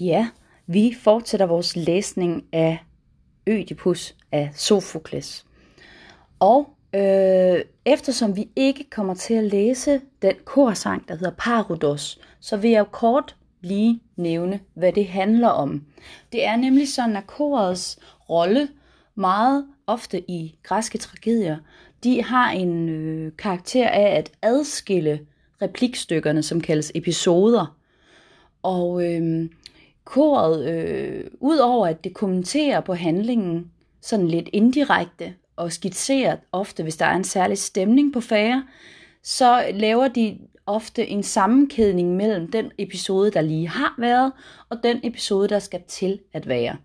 Ja, vi fortsætter vores læsning af Ødipus af Sofokles. Og øh, eftersom vi ikke kommer til at læse den korsang, der hedder Parodos, så vil jeg kort lige nævne, hvad det handler om. Det er nemlig sådan, at korets rolle meget ofte i græske tragedier, de har en øh, karakter af at adskille replikstykkerne, som kaldes episoder. Og øh, koret, øh, udover at det kommenterer på handlingen sådan lidt indirekte og skitserer ofte, hvis der er en særlig stemning på færre, så laver de ofte en sammenkædning mellem den episode, der lige har været, og den episode, der skal til at være.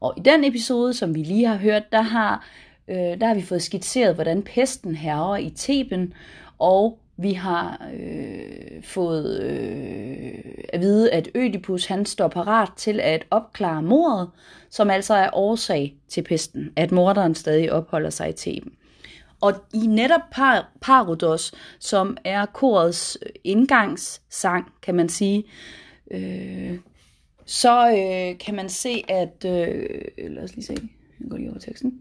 Og i den episode, som vi lige har hørt, der har, øh, der har vi fået skitseret, hvordan pesten herrer i Theben, og vi har øh, fået øh, at vide, at Ødipus han står parat til at opklare mordet, som altså er årsag til pesten, at morderen stadig opholder sig i Theben. Og i netop par, Parodos, som er korets indgangssang, kan man sige, øh, så øh, kan man se, at... Øh, lad os lige se. Jeg går lige over teksten.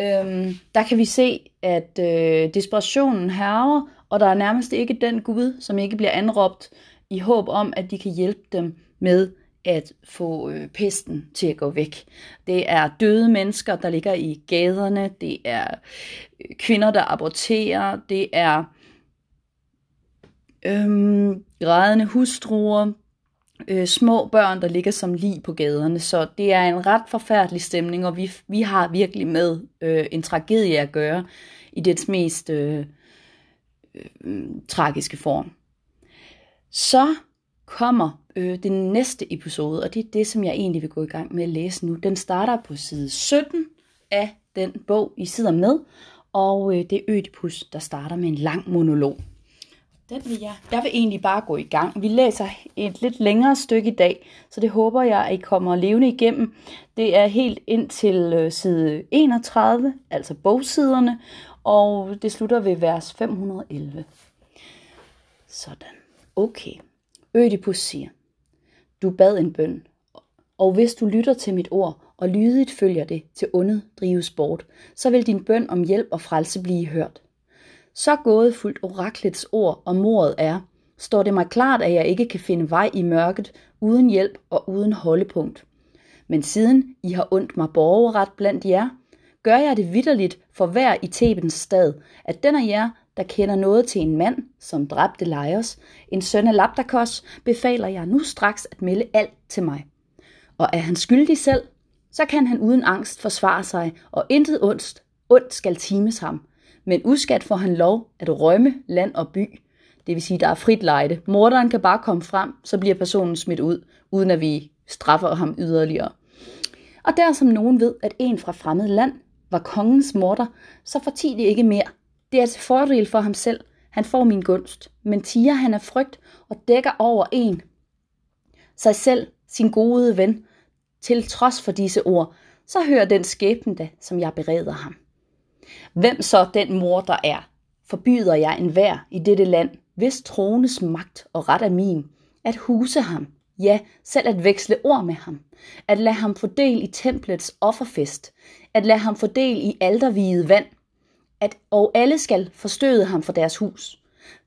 Øhm, der kan vi se, at øh, desperationen herrer, og der er nærmest ikke den Gud, som ikke bliver anråbt i håb om, at de kan hjælpe dem med at få øh, pesten til at gå væk. Det er døde mennesker, der ligger i gaderne, det er øh, kvinder, der aborterer, det er øhm, grædende hustruer, øh, små børn, der ligger som lig på gaderne. Så det er en ret forfærdelig stemning, og vi, vi har virkelig med øh, en tragedie at gøre i dets mest øh, øh, tragiske form. Så kommer øh, den næste episode, og det er det, som jeg egentlig vil gå i gang med at læse nu. Den starter på side 17 af den bog, I sidder med, og øh, det er Ødipus, der starter med en lang monolog. Den vil jeg. Jeg vil egentlig bare gå i gang. Vi læser et lidt længere stykke i dag, så det håber jeg, at I kommer levende igennem. Det er helt ind til øh, side 31, altså bogsiderne, og det slutter ved vers 511. Sådan. Okay. Ødipus siger, du bad en bøn, og hvis du lytter til mit ord, og lydigt følger det til ondet drives bort, så vil din bøn om hjælp og frelse blive hørt. Så gådefuldt oraklets ord om mordet er, står det mig klart, at jeg ikke kan finde vej i mørket uden hjælp og uden holdepunkt. Men siden I har ondt mig borgerret blandt jer, gør jeg det vidderligt for hver i Tebens stad, at den af jer, der kender noget til en mand, som dræbte Laios, en søn af Labdakos, befaler jeg nu straks at melde alt til mig. Og er han skyldig selv, så kan han uden angst forsvare sig, og intet ondt, ondt skal times ham. Men uskat får han lov at rømme land og by. Det vil sige, der er frit lejde. Morderen kan bare komme frem, så bliver personen smidt ud, uden at vi straffer ham yderligere. Og der som nogen ved, at en fra fremmed land var kongens morder, så fortiger det ikke mere. Det er til fordel for ham selv. Han får min gunst. Men tiger han af frygt og dækker over en. Sig selv, sin gode ven, til trods for disse ord, så hører den skæbne da, som jeg bereder ham. Hvem så den mor der er, forbyder jeg enhver i dette land, hvis trones magt og ret er min, at huse ham, ja, selv at veksle ord med ham, at lade ham fordel i templets offerfest, at lade ham fordel i aldervide vand, at, og alle skal forstøde ham for deres hus.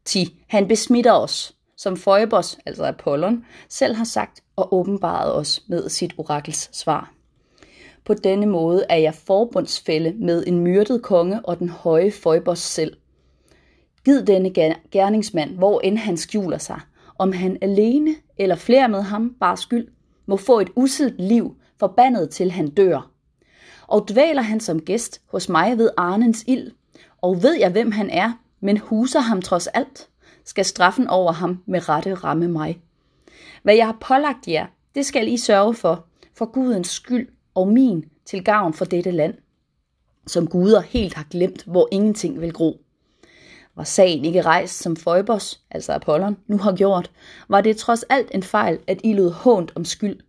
Ti, han besmitter os, som Phoebos, altså Apollon, selv har sagt og åbenbaret os med sit orakels svar. På denne måde er jeg forbundsfælde med en myrdet konge og den høje Føjbos selv. Gid denne gerningsmand, hvor end han skjuler sig, om han alene eller flere med ham bare skyld, må få et usidt liv, forbandet til han dør. Og dvæler han som gæst hos mig ved Arnens ild, og ved jeg hvem han er, men huser ham trods alt, skal straffen over ham med rette ramme mig. Hvad jeg har pålagt jer, det skal I sørge for, for Gudens skyld og min til gavn for dette land, som guder helt har glemt, hvor ingenting vil gro. Var sagen ikke rejst som Phoebos, altså Apollon, nu har gjort, var det trods alt en fejl, at I lød hånt om skyld.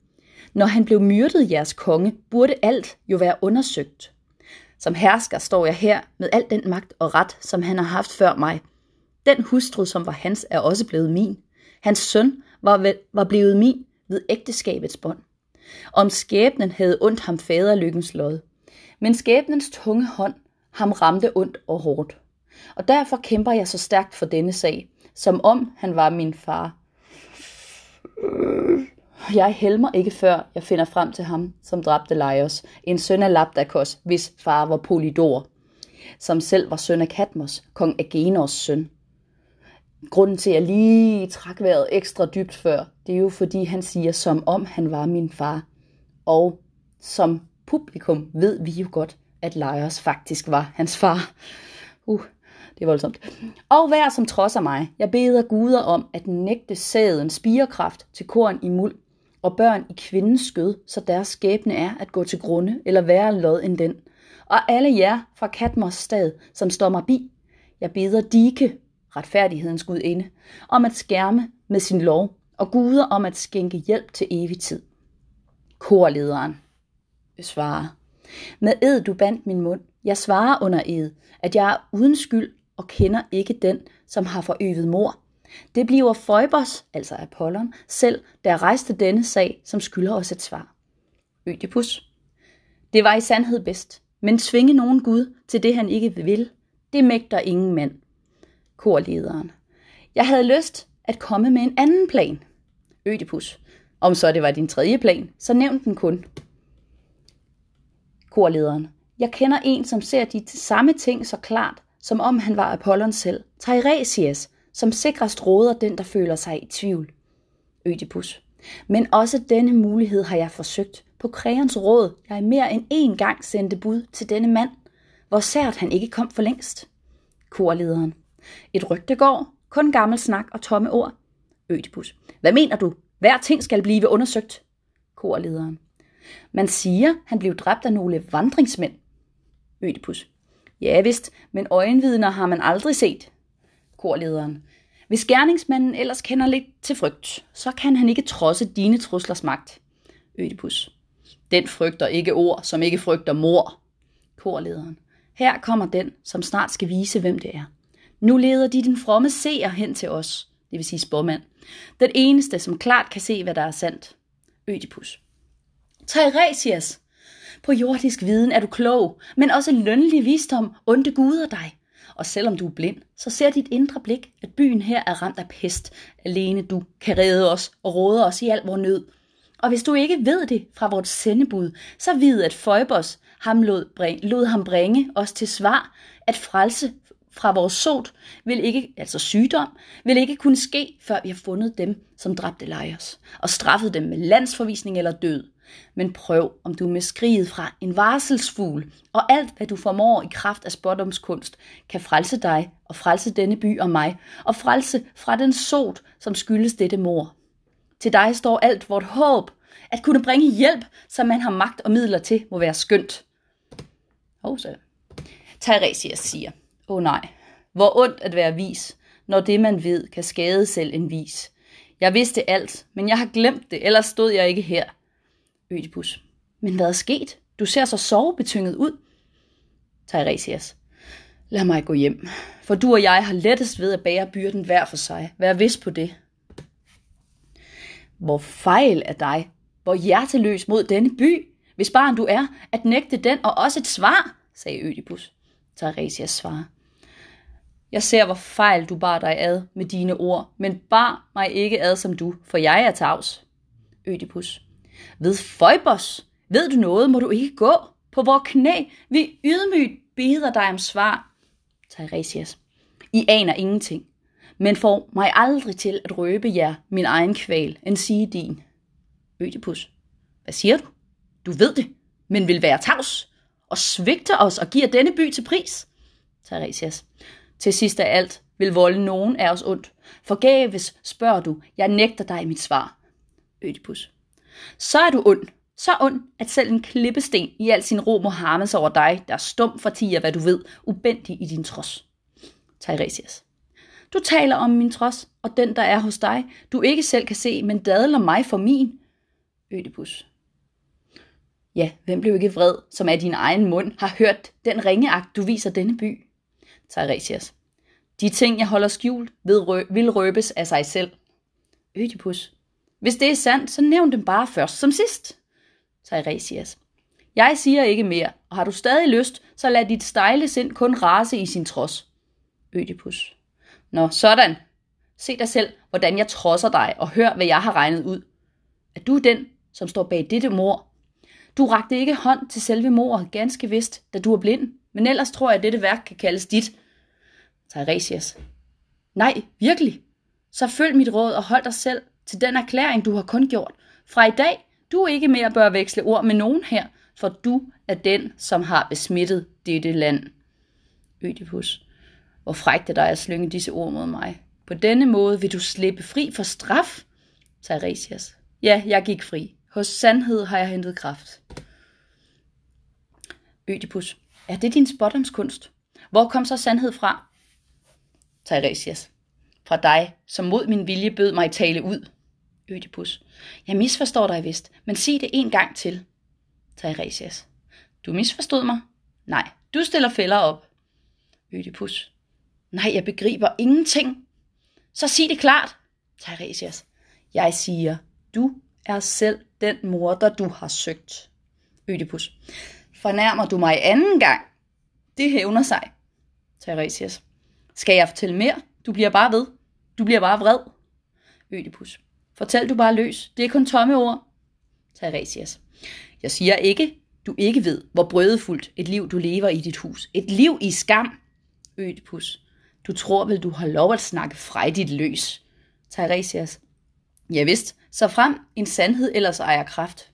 Når han blev myrdet jeres konge, burde alt jo være undersøgt. Som hersker står jeg her med al den magt og ret, som han har haft før mig. Den hustru, som var hans, er også blevet min. Hans søn var, var blevet min, ved ægteskabets bånd. Om skæbnen havde ondt ham faderlykkens lod. Men skæbnens tunge hånd ham ramte ondt og hårdt. Og derfor kæmper jeg så stærkt for denne sag, som om han var min far. Jeg helmer ikke før jeg finder frem til ham, som dræbte Laios, en søn af Labdakos, hvis far var Polydor, som selv var søn af Katmos, kong Agenors søn. Grunden til, at jeg lige trak vejret ekstra dybt før, det er jo fordi, han siger, som om han var min far. Og som publikum ved vi jo godt, at Laios faktisk var hans far. Uh, det er voldsomt. Og vær som trods af mig, jeg beder guder om at nægte sæden spirekraft til korn i muld, og børn i kvindens skød, så deres skæbne er at gå til grunde eller være lod end den. Og alle jer fra Katmos stad, som står mig bi, jeg beder dike, retfærdighedens gudinde, om at skærme med sin lov, og guder om at skænke hjælp til evig tid. Korlederen svarer, med ed du bandt min mund, jeg svarer under ed, at jeg er uden skyld og kender ikke den, som har forøvet mor. Det bliver Føjbos, altså Apollon, selv, der rejste denne sag, som skylder os et svar. Ødipus. Det var i sandhed bedst, men tvinge nogen Gud til det, han ikke vil, det mægter ingen mand. Korlederen. Jeg havde lyst at komme med en anden plan. Ødipus. Om så det var din tredje plan, så nævn den kun. Korlederen. Jeg kender en, som ser de samme ting så klart, som om han var Apollon selv. Tiresias, som sikrest råder den, der føler sig i tvivl. Ødipus. Men også denne mulighed har jeg forsøgt. På Kreons råd, jeg mere end én gang sendte bud til denne mand, hvor sært han ikke kom for længst. Korlederen. Et rygte går, kun gammel snak og tomme ord. Ødipus. Hvad mener du? Hver ting skal blive undersøgt. Korlederen. Man siger, han blev dræbt af nogle vandringsmænd. Ødipus. Ja vist, men øjenvidner har man aldrig set. Korlederen. Hvis gerningsmanden ellers kender lidt til frygt, så kan han ikke trodse dine truslers magt. Ødipus. Den frygter ikke ord, som ikke frygter mor. Korlederen. Her kommer den, som snart skal vise, hvem det er. Nu leder de den fromme seer hen til os, det vil sige spormand. Den eneste, som klart kan se, hvad der er sandt. Ødipus. Teiresias, på jordisk viden er du klog, men også lønlig visdom onde guder dig. Og selvom du er blind, så ser dit indre blik, at byen her er ramt af pest. Alene du kan redde os og råde os i al vores nød. Og hvis du ikke ved det fra vores sendebud, så vid, at Føjbos ham lod, bring, lod ham bringe os til svar, at frelse fra vores sot, vil ikke, altså sygdom, vil ikke kunne ske, før vi har fundet dem, som dræbte Lejers, og straffet dem med landsforvisning eller død. Men prøv, om du med skriget fra en varselsfugl, og alt, hvad du formår i kraft af spådomskunst, kan frelse dig, og frelse denne by og mig, og frelse fra den sot, som skyldes dette mor. Til dig står alt vort håb, at kunne bringe hjælp, som man har magt og midler til, må være skønt. Og så. Teiresias siger, åh oh, nej, hvor ondt at være vis, når det man ved kan skade selv en vis. Jeg vidste alt, men jeg har glemt det, ellers stod jeg ikke her. Ødipus. Men hvad er sket? Du ser så sovebetynget ud. Teiresias. Lad mig gå hjem, for du og jeg har lettest ved at bære byrden hver for sig. Vær vis på det. Hvor fejl er dig, hvor hjerteløs mod denne by, hvis barn du er, at nægte den og også et svar, sagde Ødipus. Teiresias svarer. Jeg ser, hvor fejl du bar dig ad med dine ord, men bar mig ikke ad som du, for jeg er tavs. Ødipus. Ved Føjbos, ved du noget, må du ikke gå. På vor knæ, vi ydmygt beder dig om svar. Teiresias. I aner ingenting, men får mig aldrig til at røbe jer min egen kval, end sige din. Ødipus. Hvad siger du? Du ved det, men vil være tavs og svigter os og giver denne by til pris. Teiresias. Til sidst af alt vil volde nogen af os ondt. Forgæves spørger du, jeg nægter dig mit svar. Ødipus. Så er du ond. Så ond, at selv en klippesten i al sin ro må harmes over dig, der stum fortiger, hvad du ved, ubendig i din trods. Tiresias. Du taler om min trods, og den, der er hos dig, du ikke selv kan se, men dadler mig for min. Ødipus. Ja, hvem blev ikke vred, som af din egen mund har hørt den ringeagt, du viser denne by? Teiresias. De ting, jeg holder skjult, vil røbes af sig selv. Ødipus. Hvis det er sandt, så nævn dem bare først som sidst. Teiresias. Jeg siger ikke mere, og har du stadig lyst, så lad dit stejle sind kun rase i sin trods. Ødipus. Nå, sådan. Se dig selv, hvordan jeg trodser dig, og hør, hvad jeg har regnet ud. Er du den, som står bag dette mor? Du rakte ikke hånd til selve mor, ganske vist, da du er blind, men ellers tror jeg, at dette værk kan kaldes dit. Tiresias. Nej, virkelig. Så følg mit råd og hold dig selv til den erklæring, du har kun gjort. Fra i dag, du ikke mere bør veksle ord med nogen her, for du er den, som har besmittet dette land. Ødipus. Hvor frægt er dig at slynge disse ord mod mig. På denne måde vil du slippe fri for straf, Tiresias. Ja, jeg gik fri. Hos sandhed har jeg hentet kraft. Ødipus. Er det din spådomskunst? Hvor kom så sandhed fra? Teiresias. Fra dig, som mod min vilje bød mig tale ud. Ødipus. Jeg misforstår dig vist, men sig det en gang til. Teiresias. Du misforstod mig? Nej, du stiller fælder op. Ødipus. Nej, jeg begriber ingenting. Så sig det klart. Teiresias. Jeg siger, du er selv den morder, du har søgt. Ødipus. Fornærmer du mig anden gang? Det hævner sig. Teiresias. Skal jeg fortælle mere? Du bliver bare ved. Du bliver bare vred. Ødipus. Fortæl du bare løs. Det er kun tomme ord. Teiresias. Jeg siger ikke, du ikke ved, hvor brødefuldt et liv du lever i dit hus. Et liv i skam. Ødipus. Du tror vel, du har lov at snakke frejdigt løs. Teiresias. Ja vist, så frem en sandhed ellers ejer kraft.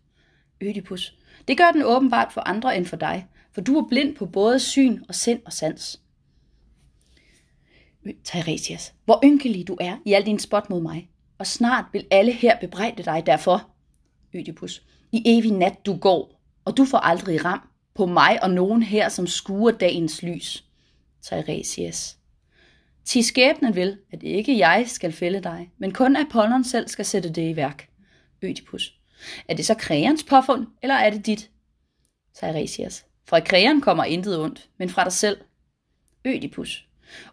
Ødipus. Det gør den åbenbart for andre end for dig, for du er blind på både syn og sind og sans. Teiresias. Hvor ynkelig du er i al din spot mod mig, og snart vil alle her bebrejde dig derfor. Ødipus. I evig nat du går, og du får aldrig ram på mig og nogen her, som skuer dagens lys. Teiresias. Ti skæbnen vil, at ikke jeg skal fælde dig, men kun Apollon selv skal sætte det i værk. Ødipus. Er det så krægerens påfund, eller er det dit? Teiresias. Fra krægeren kommer intet ondt, men fra dig selv. Ødipus.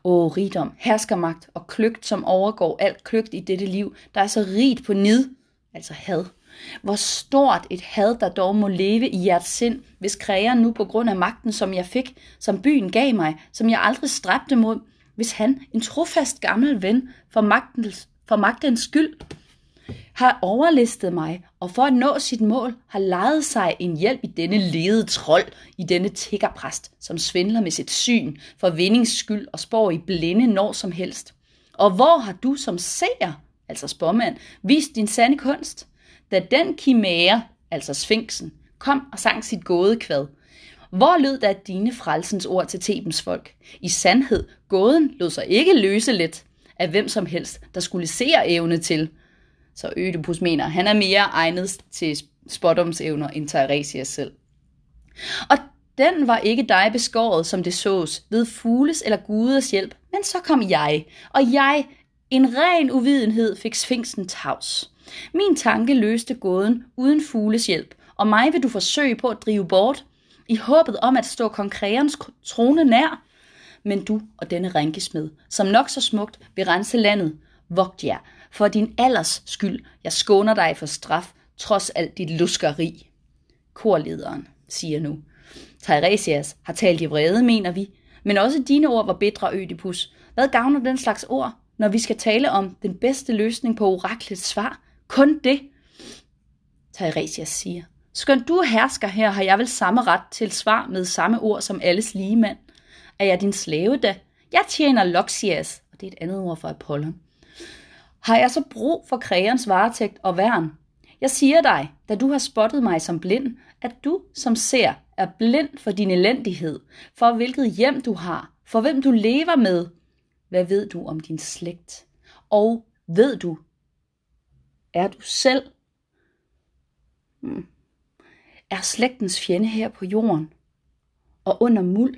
Åh, rigdom, herskermagt og kløgt, som overgår alt kløgt i dette liv, der er så rigt på nid, altså had. Hvor stort et had, der dog må leve i jeres sind, hvis krægeren nu på grund af magten, som jeg fik, som byen gav mig, som jeg aldrig stræbte mod, hvis han, en trofast gammel ven, for magtens, for magtens skyld, har overlistet mig, og for at nå sit mål, har lejet sig en hjælp i denne ledede trold, i denne tiggerpræst, som svindler med sit syn, for vindings skyld og spår i blinde når som helst. Og hvor har du som seer, altså spormand, vist din sande kunst? Da den kimære, altså sfinksen, kom og sang sit gådekvad, hvor lød da dine frelsens ord til Tebens folk? I sandhed, gåden lod sig ikke løse let af hvem som helst, der skulle se evne til. Så Ødipus mener, han er mere egnet til spådomsevner end Tiresias selv. Og den var ikke dig beskåret, som det sås, ved fugles eller guders hjælp, men så kom jeg, og jeg, en ren uvidenhed, fik sfinksen tavs. Min tanke løste gåden uden fugles hjælp, og mig vil du forsøge på at drive bort, i håbet om at stå konkrerens trone nær. Men du og denne rænkesmed, som nok så smukt vil rense landet, vogt jer, for din alders skyld, jeg skåner dig for straf, trods alt dit luskeri. Korlederen siger nu. Teiresias har talt i vrede, mener vi, men også dine ord var bedre, Ødipus. Hvad gavner den slags ord, når vi skal tale om den bedste løsning på oraklets svar? Kun det. Teiresias siger. Skønt du hersker her, har jeg vel samme ret til svar med samme ord som alles lige mand. Er jeg din slave da? Jeg tjener Loxias, og det er et andet ord for Apollon. Har jeg så brug for krægerens varetægt og værn? Jeg siger dig, da du har spottet mig som blind, at du som ser er blind for din elendighed, for hvilket hjem du har, for hvem du lever med. Hvad ved du om din slægt? Og ved du, er du selv? Hmm er slægtens fjende her på jorden. Og under muld,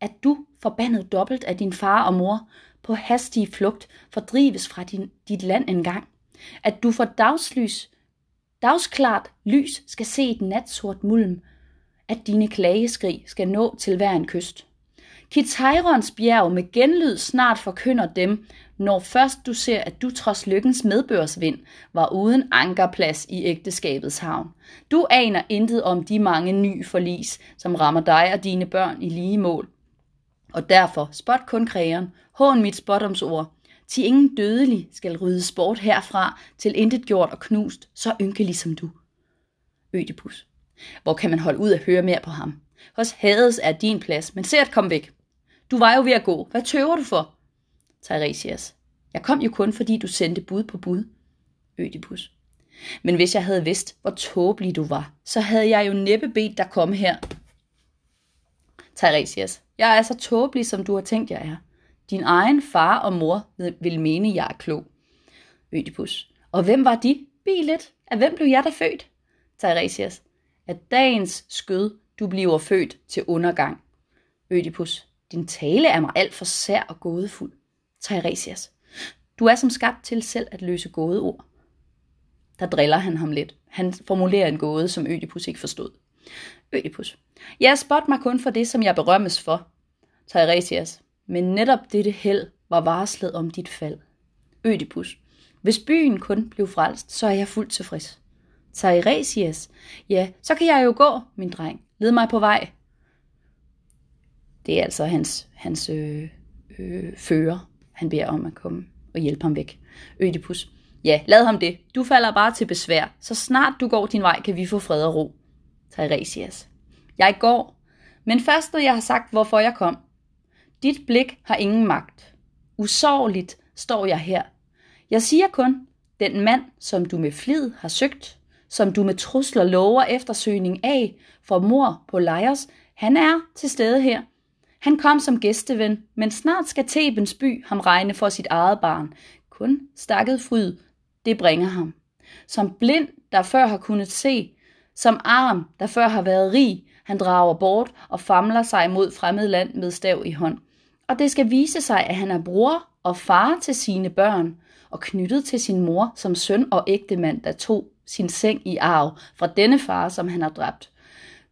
at du, forbandet dobbelt af din far og mor, på hastig flugt fordrives fra din, dit land engang. At du for dagslys, dagsklart lys skal se et natsort mulm, at dine klageskrig skal nå til hver en kyst. Kitairons bjerg med genlyd snart forkynder dem, når først du ser, at du trods lykkens medbørsvind var uden ankerplads i ægteskabets havn. Du aner intet om de mange ny forlis, som rammer dig og dine børn i lige mål. Og derfor spot kun krægeren, hån mit spotomsord, til ingen dødelig skal ryddes sport herfra til intet gjort og knust, så ynkelig som du. Ødipus. Hvor kan man holde ud at høre mere på ham? Hos Hades er din plads, men se at komme væk. Du var jo ved at gå. Hvad tøver du for? Teiresias. Jeg kom jo kun, fordi du sendte bud på bud. Ødipus. Men hvis jeg havde vidst, hvor tåbelig du var, så havde jeg jo næppe bedt dig komme her. Tiresias, Jeg er så tåbelig, som du har tænkt, jeg er. Din egen far og mor vil mene, jeg er klog. Ødipus. Og hvem var de? Bi lidt. Af hvem blev jeg da født? Tiresias. Af dagens skød, du bliver født til undergang. Ødipus. Din tale er mig alt for sær og gådefuld. Tiresias. Du er som skabt til selv at løse gådeord. Der driller han ham lidt. Han formulerer en gåde, som Ødipus ikke forstod. Ødipus. Jeg spot mig kun for det, som jeg berømmes for. Teiresias. Men netop dette held var varslet om dit fald. Ødipus. Hvis byen kun blev frelst, så er jeg fuldt tilfreds. Teiresias. Ja, så kan jeg jo gå, min dreng. Led mig på vej. Det er altså hans, hans øh, øh, fører. Han beder om at komme og hjælpe ham væk. Ødipus. Ja, lad ham det. Du falder bare til besvær. Så snart du går din vej, kan vi få fred og ro. Teiresias. Jeg går, men først når jeg har sagt, hvorfor jeg kom. Dit blik har ingen magt. Usårligt står jeg her. Jeg siger kun, den mand, som du med flid har søgt, som du med trusler lover eftersøgning af for mor på Lejers, han er til stede her. Han kom som gæsteven, men snart skal Tebens by ham regne for sit eget barn. Kun stakket fryd, det bringer ham. Som blind, der før har kunnet se, som arm, der før har været rig, han drager bort og famler sig mod fremmed land med stav i hånd. Og det skal vise sig, at han er bror og far til sine børn, og knyttet til sin mor som søn og ægtemand, der tog sin seng i arv fra denne far, som han har dræbt.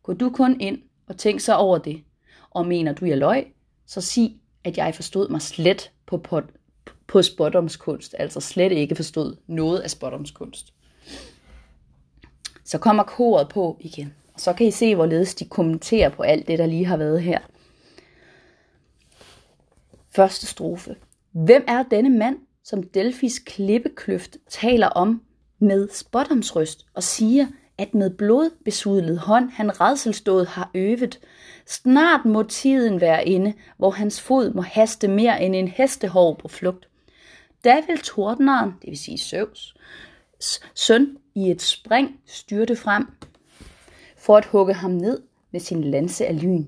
Gå du kun ind og tænk så over det. Og mener du, jeg løg, så sig, at jeg forstod mig slet på, på, på spottomskunst, altså slet ikke forstod noget af spottomskunst. Så kommer koret på igen, og så kan I se, hvorledes de kommenterer på alt det, der lige har været her. Første strofe. Hvem er denne mand, som Delfis klippekløft taler om med spottomsrøst og siger, at med blodbesudlet hånd han redselstået har øvet. Snart må tiden være inde, hvor hans fod må haste mere end en hestehov på flugt. Da vil tordneren, det vil sige Søvs, søn i et spring styrte frem, for at hugge ham ned med sin lanse af lyn.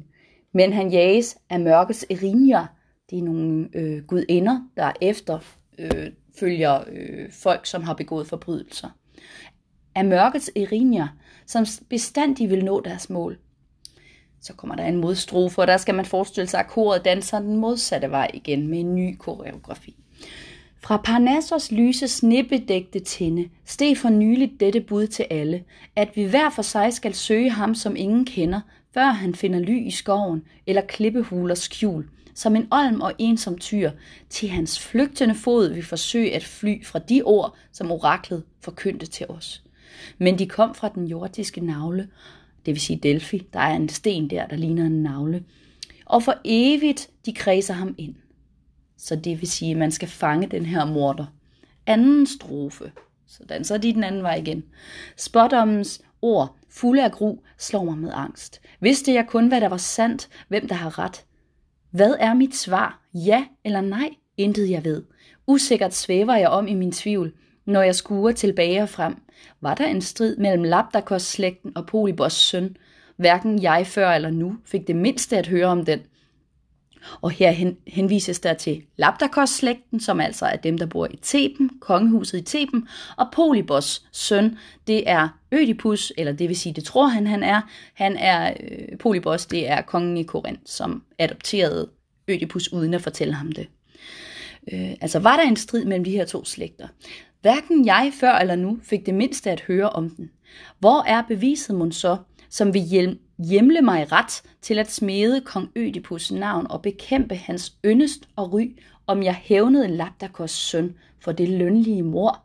Men han jages af mørkets erinjer, det er nogle øh, gudinder, der efter øh, følger øh, folk, som har begået forbrydelser. Af mørkets erinjer, som bestandig vil nå deres mål. Så kommer der en modstrofe, og der skal man forestille sig, at koret danser den modsatte vej igen med en ny koreografi. Fra Parnassos lyse snippedægte tinde steg for nyligt dette bud til alle, at vi hver for sig skal søge ham, som ingen kender, før han finder ly i skoven eller klippehuler skjul – som en olm og ensom tyr, til hans flygtende fod vil forsøge at fly fra de ord, som oraklet forkyndte til os. Men de kom fra den jordiske navle, det vil sige Delphi, der er en sten der, der ligner en navle, og for evigt de kredser ham ind. Så det vil sige, at man skal fange den her morder. Anden strofe. Så danser de den anden vej igen. Spådommens ord, fulde af gru, slår mig med angst. Vidste jeg kun, hvad der var sandt, hvem der har ret, hvad er mit svar? Ja eller nej? Intet jeg ved. Usikkert svæver jeg om i min tvivl, når jeg skuer tilbage og frem. Var der en strid mellem Labdakos-slægten og Polybos søn? Hverken jeg før eller nu fik det mindste at høre om den. Og her hen, henvises der til Labdakos-slægten, som altså er dem, der bor i Theben, kongehuset i Theben, og Polybos søn, det er Ødipus, eller det vil sige, det tror han, han er. Han er, øh, Polybos, det er kongen i Korinth, som adopterede Ødipus uden at fortælle ham det. Øh, altså var der en strid mellem de her to slægter. Hverken jeg før eller nu fik det mindste at høre om den. Hvor er beviset mon så, som vil hjemle mig ret til at smede kong Ødipus navn og bekæmpe hans yndest og ry, om jeg hævnede Labdakos søn for det lønlige mor.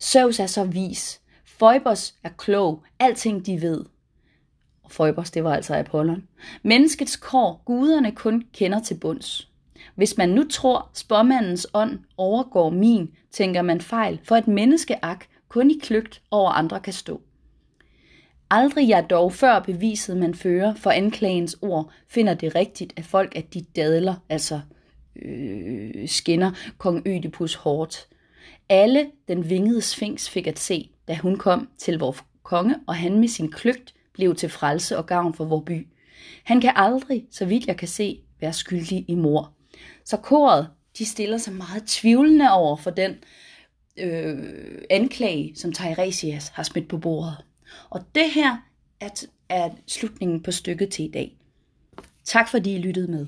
Zeus er så vis, Phoebos er klog, alting de ved. Og Phoebos, det var altså Apollon. Menneskets kår, guderne kun kender til bunds. Hvis man nu tror, spåmandens ånd overgår min, tænker man fejl, for et menneskeak kun i kløgt over andre kan stå. Aldrig jeg dog før beviset man fører for anklagens ord, finder det rigtigt, at folk at de dadler, altså øh, skinner kong Ødipus hårdt. Alle den vingede sfinks fik at se, da hun kom til vor konge, og han med sin kløgt blev til frelse og gavn for vor by. Han kan aldrig, så vidt jeg kan se, være skyldig i mor. Så koret, de stiller sig meget tvivlende over for den øh, anklage, som Tiresias har smidt på bordet. Og det her er, er slutningen på stykket til i dag. Tak fordi I lyttede med.